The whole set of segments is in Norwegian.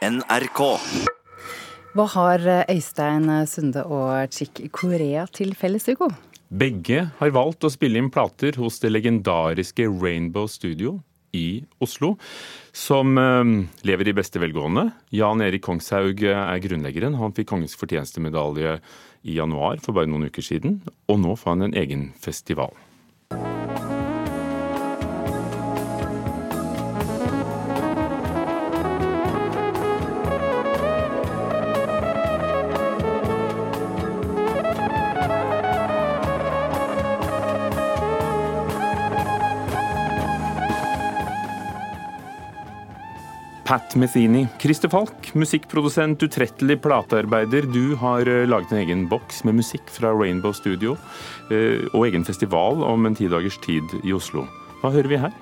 NRK. Hva har Øystein Sunde og Chick Korea til felles, Hugo? Begge har valgt å spille inn plater hos det legendariske Rainbow Studio i Oslo, som eh, lever i beste velgående. Jan Erik Kongshaug er grunnleggeren. Han fikk Kongens fortjenestemedalje i januar for bare noen uker siden, og nå får han en egen festival. Pat Metheny. Christer Falk, musikkprodusent, utrettelig platearbeider. Du har eh, laget en egen boks med musikk fra Rainbow Studio, eh, og egen festival om en ti dagers tid i Oslo. Hva hører vi her?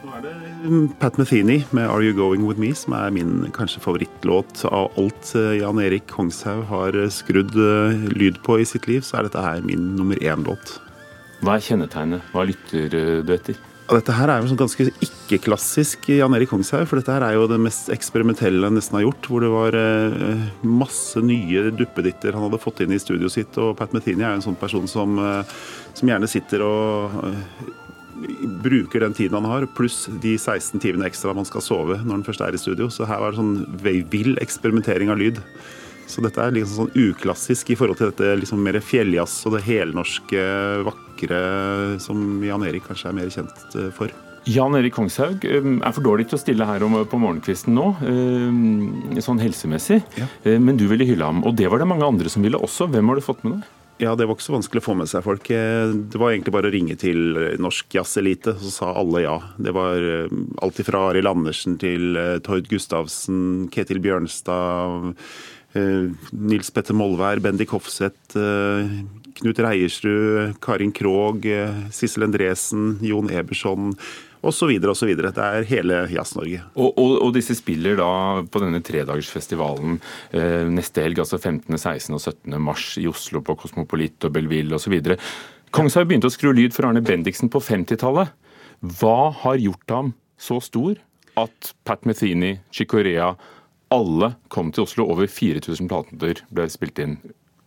Nå er det mm, Pat Metheny med 'Are You Going With Me', som er min kanskje favorittlåt av alt eh, Jan Erik Kongshaug har skrudd lyd på i sitt liv, så er dette her min nummer én-låt. Hva er kjennetegnet? Hva lytter du etter? Dette her er jo sånn ganske ikke-klassisk Jan Erik Kongshaug, for dette her er jo det mest eksperimentelle han nesten har gjort. Hvor det var eh, masse nye duppeditter han hadde fått inn i studioet sitt. Og Pat Metheny er jo en sånn person som, eh, som gjerne sitter og eh, bruker den tiden han har, pluss de 16 timene ekstra man skal sove når han først er i studio. Så her var det sånn vill eksperimentering av lyd. Så dette er liksom sånn uklassisk i forhold til dette liksom mer fjelljazz og det helnorske, vakre som Jan Erik kanskje er mer kjent eh, for. Jan Erik Kongshaug eh, er for dårlig til å stille her på morgenkvisten nå, eh, sånn helsemessig. Ja. Men du ville hylle ham, og det var det mange andre som ville også. Hvem har du fått med deg? Ja, Det var ikke så vanskelig å få med seg folk. Det var egentlig bare å ringe til Norsk Jazzelite, så sa alle ja. Det var alt fra Arild Andersen til Tord Gustavsen, Ketil Bjørnstad Eh, Nils Petter Molvær, Bendik Hofseth, eh, Knut Reiersrud, Karin Krog, eh, Sissel Endresen, Jon Eberson osv. osv. Det er hele Jazz-Norge. Og, og, og, disse spiller da på denne tredagersfestivalen eh, neste helg, altså 15., 16. og 17. mars i Oslo på Kosmopolit og Belleville osv. Kongshaug begynte å skru lyd for Arne Bendiksen på 50-tallet. Hva har gjort ham så stor at Pat Metheny, Chicorea alle kom til Oslo. Over 4000 plater ble spilt inn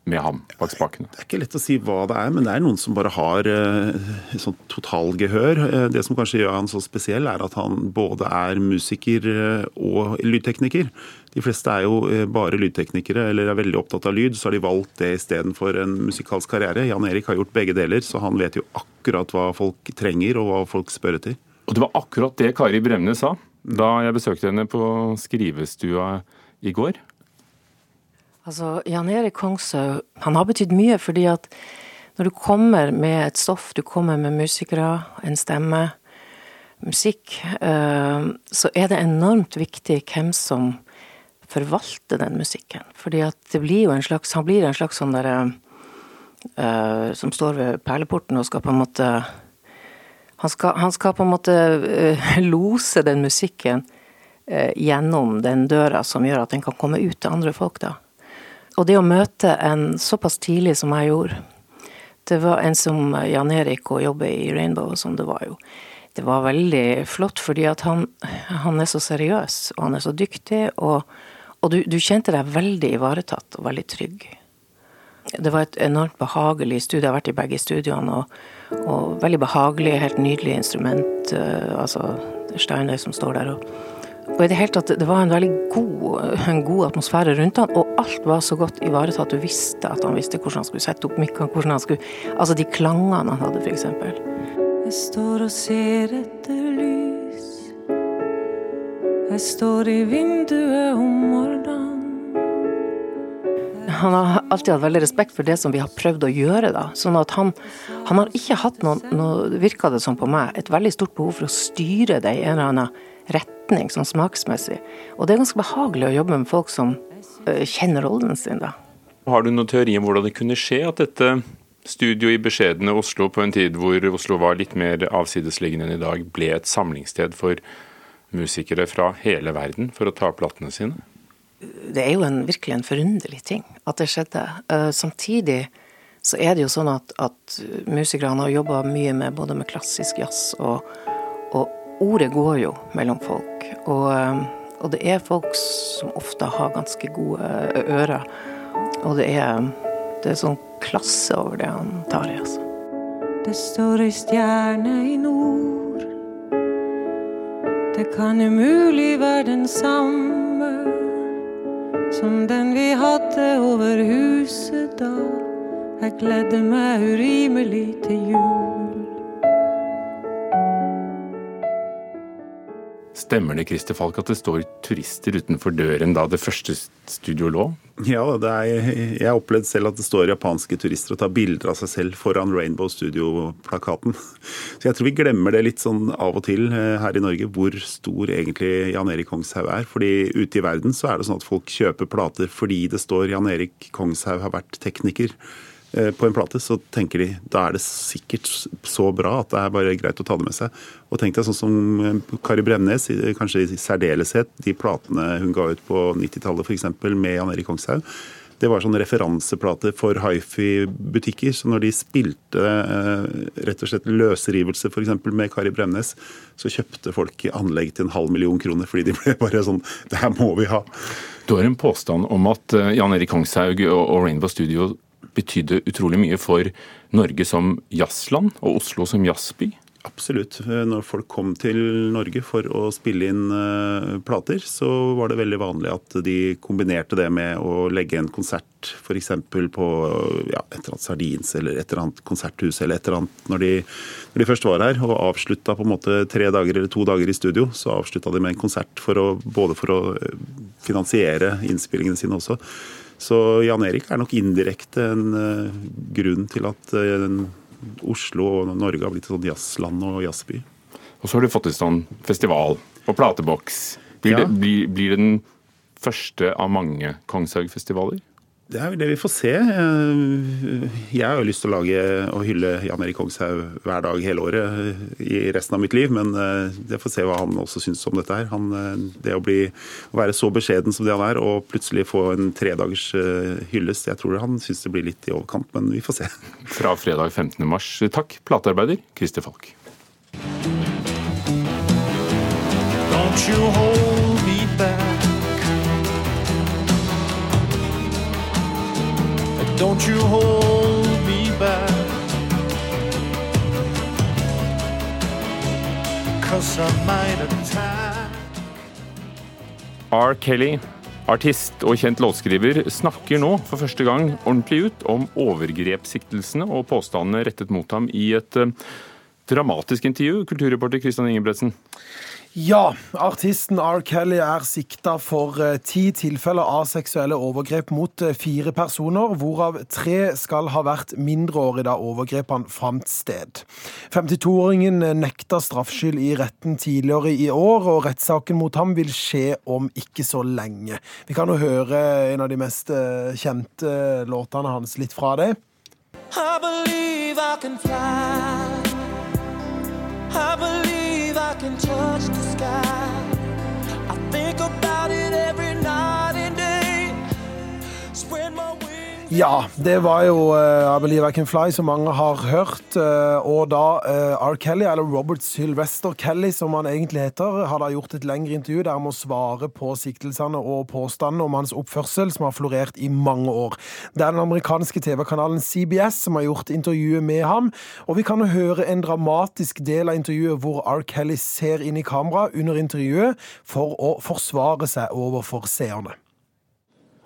med ham bak spakene. Det er ikke lett å si hva det er, men det er noen som bare har eh, sånn totalgehør. Eh, det som kanskje gjør han så spesiell, er at han både er musiker eh, og lydtekniker. De fleste er jo eh, bare lydteknikere eller er veldig opptatt av lyd, så har de valgt det istedenfor en musikalsk karriere. Jan Erik har gjort begge deler, så han vet jo akkurat hva folk trenger og hva folk spør etter. Og det var akkurat det Kari Bremnes sa da jeg besøkte henne på skrivestua i går? Altså, Jan Erik Kongshaug han har betydd mye, fordi at når du kommer med et stoff, du kommer med musikere, en stemme, musikk, eh, så er det enormt viktig hvem som forvalter den musikken. Fordi at det blir jo en slags Han blir en slags sånn derre uh, Som står ved perleporten og skal på en måte han skal, han skal, på en måte uh, lose den musikken uh, gjennom den døra som gjør at den kan komme ut til andre folk, da. Og det å møte en såpass tidlig som jeg gjorde Det var en som Jan Erik og jobber i Rainbow, som det var jo. Det var veldig flott, fordi at han, han er så seriøs, og han er så dyktig, og, og du, du kjente deg veldig ivaretatt og veldig trygg. Det var et enormt behagelig studie. Jeg har vært i begge studioene. og og veldig behagelig, helt nydelig instrument. Eh, altså Steinøy som står der. Og, og i det hele tatt, det var en veldig god, en god atmosfære rundt han, og alt var så godt ivaretatt. Du visste at han visste hvordan han skulle sette opp mikken, hvordan han skulle Altså de klangene han hadde, f.eks. Jeg står og ser etter lys. Jeg står i vinduet om morgenen han har alltid hatt veldig respekt for det som vi har prøvd å gjøre. da, sånn at Han, han har ikke hatt noe, noe virka det som på meg, et veldig stort behov for å styre det i en eller annen retning, sånn smaksmessig. Og det er ganske behagelig å jobbe med folk som uh, kjenner rollen sin. da. Har du noen teori om hvordan det kunne skje at dette studio i beskjedne Oslo på en tid hvor Oslo var litt mer avsidesliggende enn i dag, ble et samlingssted for musikere fra hele verden for å ta platene sine? Det er jo en, virkelig en forunderlig ting at det skjedde. Uh, samtidig så er det jo sånn at, at musikerne har jobba mye med både med klassisk jazz, og, og, ordet går jo mellom folk. Og, uh, Og det er folk som ofte har ganske gode ører. Og det er, det er sånn klasse over det han tar i, altså. Det står ei stjerne i nord. Det kan umulig være den samme som den vi hadde over huset da. Jeg gledde meg urimelig til jul. Stemmer det Christer Falk, at det står turister utenfor døren da det første studio lå? Ja, er, jeg har opplevd selv at det står japanske turister og tar bilder av seg selv foran Rainbow Studio-plakaten. Så jeg tror vi glemmer det litt sånn av og til eh, her i Norge, hvor stor egentlig Jan Erik Kongshaug er. Fordi ute i verden så er det sånn at folk kjøper plater fordi det står Jan Erik Kongshaug har vært tekniker. Eh, på en plate, så tenker de da er det sikkert så bra at det er bare greit å ta det med seg. Og tenk deg sånn som eh, Kari Bremnes, kanskje i særdeleshet, de platene hun ga ut på 90-tallet f.eks. med Jan Erik Kongshaug. Det var sånn referanseplate for hifi-butikker. Så når de spilte eh, rett og slett løsrivelse f.eks. med Kari Bremnes, så kjøpte folk anlegg til en halv million kroner fordi de ble bare sånn Det her må vi ha. Du har en påstand om at Jan Erik Kongshaug og Rainbow Studio betydde utrolig mye for Norge som jazzland og Oslo som jazzby? Absolutt. Når folk kom til Norge for å spille inn uh, plater, så var det veldig vanlig at de kombinerte det med å legge en konsert f.eks. på ja, et eller annet Sardins eller et eller annet konserthus eller et eller annet når de, når de først var her. Og avslutta på en måte tre dager eller to dager i studio, så avslutta de med en konsert for å, både for å eh, finansiere innspillingene sine også. Så Jan Erik er nok indirekte en uh, grunn til at uh, Oslo og Norge har blitt et sånt jazzland og jazzby. Og så har du fått i stand festival og plateboks. Blir, ja. det, blir, blir det den første av mange Kongshaug-festivaler? Det er det vi får se. Eh, jeg har jo lyst til å lage og hylle Jan Erik Kongshaug hver dag hele året i resten av mitt liv, men eh, jeg får se hva han også syns om dette her. Han, eh, det å, bli, å være så beskjeden som det han er, og plutselig få en tredagers hyllest, jeg tror han syns det blir litt i overkant, men vi får se. Fra fredag 15. mars. Takk, platearbeider Christer Falk. Don't you hold Don't you hold me back. Cause I might attack. R. Kelly, artist og kjent låtskriver, snakker nå for første gang ordentlig ut om overgrepssiktelsene og påstandene rettet mot ham i et eh, dramatisk intervju. Kulturreporter Kristian Ingebretsen. Ja, artisten R. Kelly er sikta for eh, ti tilfeller av seksuelle overgrep mot eh, fire personer, hvorav tre skal ha vært mindreårige da overgrepene fant sted. 52-åringen eh, nekta straffskyld i retten tidligere i år, og rettssaken mot ham vil skje om ikke så lenge. Vi kan jo høre en av de mest kjente låtene hans, litt fra det. I believe I can fly. I believe can touch the sky. I think about it every night and day. Spread my. Ja, det var jo uh, I Believe I Can Fly, som mange har hørt. Uh, og da uh, R. Kelly, eller Robert Sylvester Kelly, som han egentlig heter, har da gjort et lengre intervju der han må svare på siktelsene og påstandene om hans oppførsel, som har florert i mange år. Det er den amerikanske TV-kanalen CBS som har gjort intervjuet med ham. Og vi kan høre en dramatisk del av intervjuet hvor R. Kelly ser inn i kamera under intervjuet for å forsvare seg overfor seerne.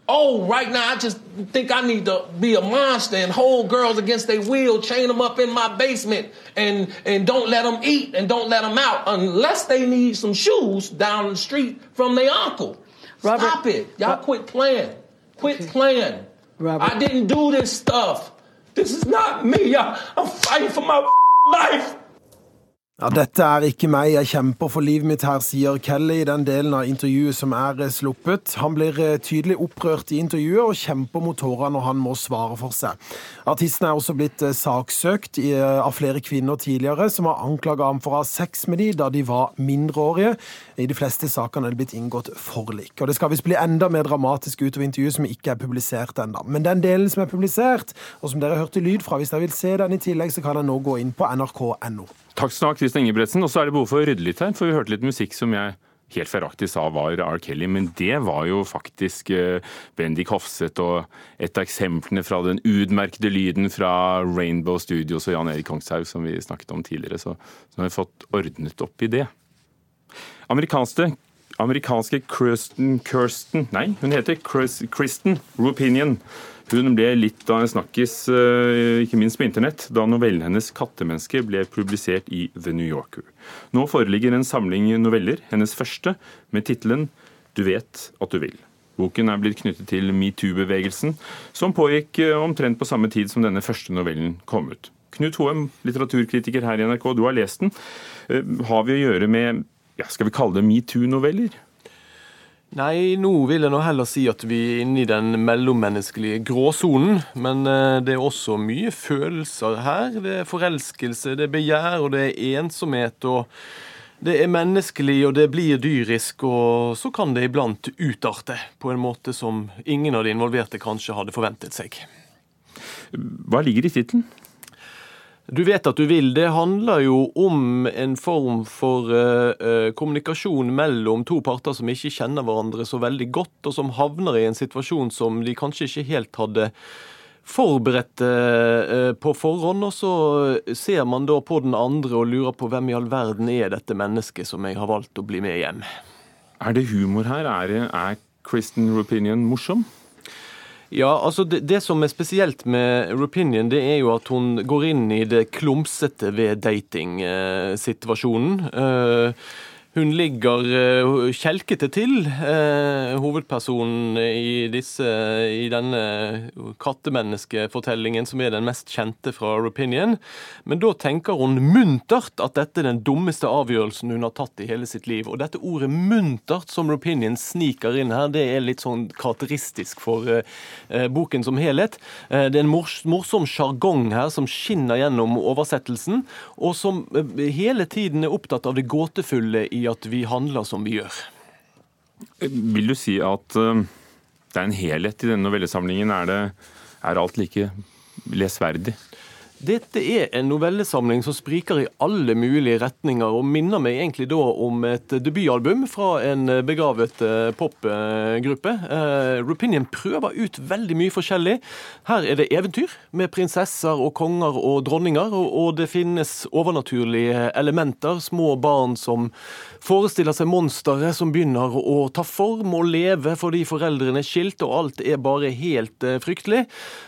Oh, right now I just think I need to be a monster and hold girls against their will, chain them up in my basement, and and don't let them eat and don't let them out unless they need some shoes down the street from their uncle. Robert, Stop it, y'all! quit playing, quit okay. playing. Robert. I didn't do this stuff. This is not me. I, I'm fighting for my life. Ja, Dette er ikke meg, jeg kjemper for livet mitt her, sier Kelly i den delen av intervjuet som er eh, sluppet. Han blir eh, tydelig opprørt i intervjuet og kjemper mot tårer når han må svare for seg. Artisten er også blitt eh, saksøkt av flere kvinner tidligere, som har anklaga ham for å ha sex med dem da de var mindreårige. I de fleste sakene er det blitt inngått forlik. Og Det skal visst bli enda mer dramatisk utover intervjuet, som ikke er publisert ennå. Men den delen som er publisert, og som dere hørte lyd fra, hvis dere vil se den i tillegg, så kan dere nå gå inn på nrk.no. Takk skal du ha, Kristian Ingebretsen. Og så er det behov for å rydde litt her, for vi hørte litt musikk som jeg helt feilaktig sa var R. Kelly, men det var jo faktisk eh, Bendik Hofseth og et av eksemplene fra den utmerkede lyden fra Rainbow Studios og Jan Erik Kongshaug som vi snakket om tidligere. Så, så har vi fått ordnet opp i det. Amerikanske, amerikanske Kirsten, Kirsten Nei, hun heter Kristen Rupinion hun ble litt av en snakkis, eh, ikke minst på internett, da novellen hennes 'Kattemenneske' ble publisert i The New Yorker. Nå foreligger en samling noveller, hennes første, med tittelen 'Du vet at du vil'. Boken er blitt knyttet til metoo-bevegelsen, som pågikk eh, omtrent på samme tid som denne første novellen kom ut. Knut Hoem, litteraturkritiker her i NRK, du har lest den. Eh, har vi å gjøre med ja, skal vi kalle det metoo-noveller? Nei, nå vil jeg nå heller si at vi er inne i den mellommenneskelige gråsonen. Men eh, det er også mye følelser her. Det er forelskelse, det er begjær, og det er ensomhet. og det er menneskelig, og det blir dyrisk, og så kan det iblant utarte på en måte som ingen av de involverte kanskje hadde forventet seg. Hva ligger i tittelen? Du vet at du vil. Det handler jo om en form for uh, kommunikasjon mellom to parter som ikke kjenner hverandre så veldig godt, og som havner i en situasjon som de kanskje ikke helt hadde forberedt uh, på forhånd. Og så ser man da på den andre og lurer på hvem i all verden er dette mennesket som jeg har valgt å bli med hjem. Er det humor her? Er, er Kristen Rupinion morsom? Ja, altså det, det, som er spesielt med Rupinion, det er jo at hun går inn i det klumsete ved datingsituasjonen. Uh, hun ligger uh, kjelkete til, uh, hovedpersonen i, disse, i denne kattemenneskefortellingen, som er den mest kjente fra Rupinion. Men da tenker hun muntert at dette er den dummeste avgjørelsen hun har tatt i hele sitt liv. Og dette ordet muntert som Rupinion sniker inn her, det er litt sånn karakteristisk for uh, boken som helhet. det er en mors morsom sjargong her som skinner gjennom oversettelsen, og som hele tiden er opptatt av det gåtefulle i at vi handler som vi gjør. Vil du si at eh, det er en helhet i denne novellesamlingen? Er, det, er alt like lesverdig? Dette er en novellesamling som spriker i alle mulige retninger, og minner meg egentlig da om et debutalbum fra en begravet eh, popgruppe. Uh, Rupinion prøver ut veldig mye forskjellig. Her er det eventyr med prinsesser og konger og dronninger, og det finnes overnaturlige elementer. Små barn som forestiller seg monstre som begynner å ta form og leve fordi foreldrene er skilt, og alt er bare helt uh, fryktelig.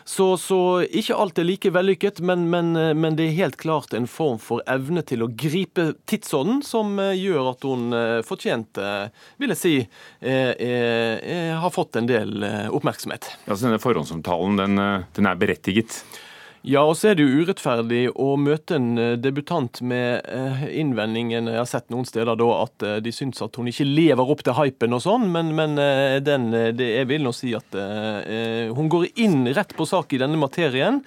Så, så ikke alt er like vellykket. men men, men, eh, men, det er helt klart en form for evne til å gripe tidsånden som eh, gjør at hun eh, fortjente, vil jeg si, eh, eh, har fått en del oppmerksomhet. Ja, så denne Forhåndsomtalen den, den er berettiget? Ja, og så er det jo urettferdig å møte en eh, debutant med eh, innvendingen Jeg har sett noen steder da at eh, de syns at hun ikke lever opp til hypen og sånn, men, men den, det, jeg vil nå si at hun går inn rett på sak i denne materien.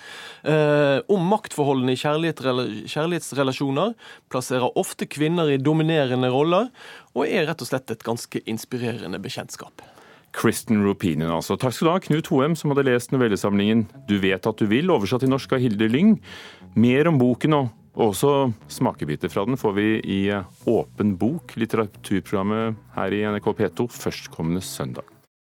Om maktforholdene i kjærlighet, kjærlighetsrelasjoner. Plasserer ofte kvinner i dominerende roller, og er rett og slett et ganske inspirerende bekjentskap. Kristen Rupinian, altså. Takk skal du ha, Knut Hoem, som hadde lest novellesamlingen 'Du vet at du vil', oversatt til norsk av Hilde Lyng. Mer om boken og også smakebiter fra den får vi i Åpen bok, litteraturprogrammet her i NRK P2, førstkommende søndag.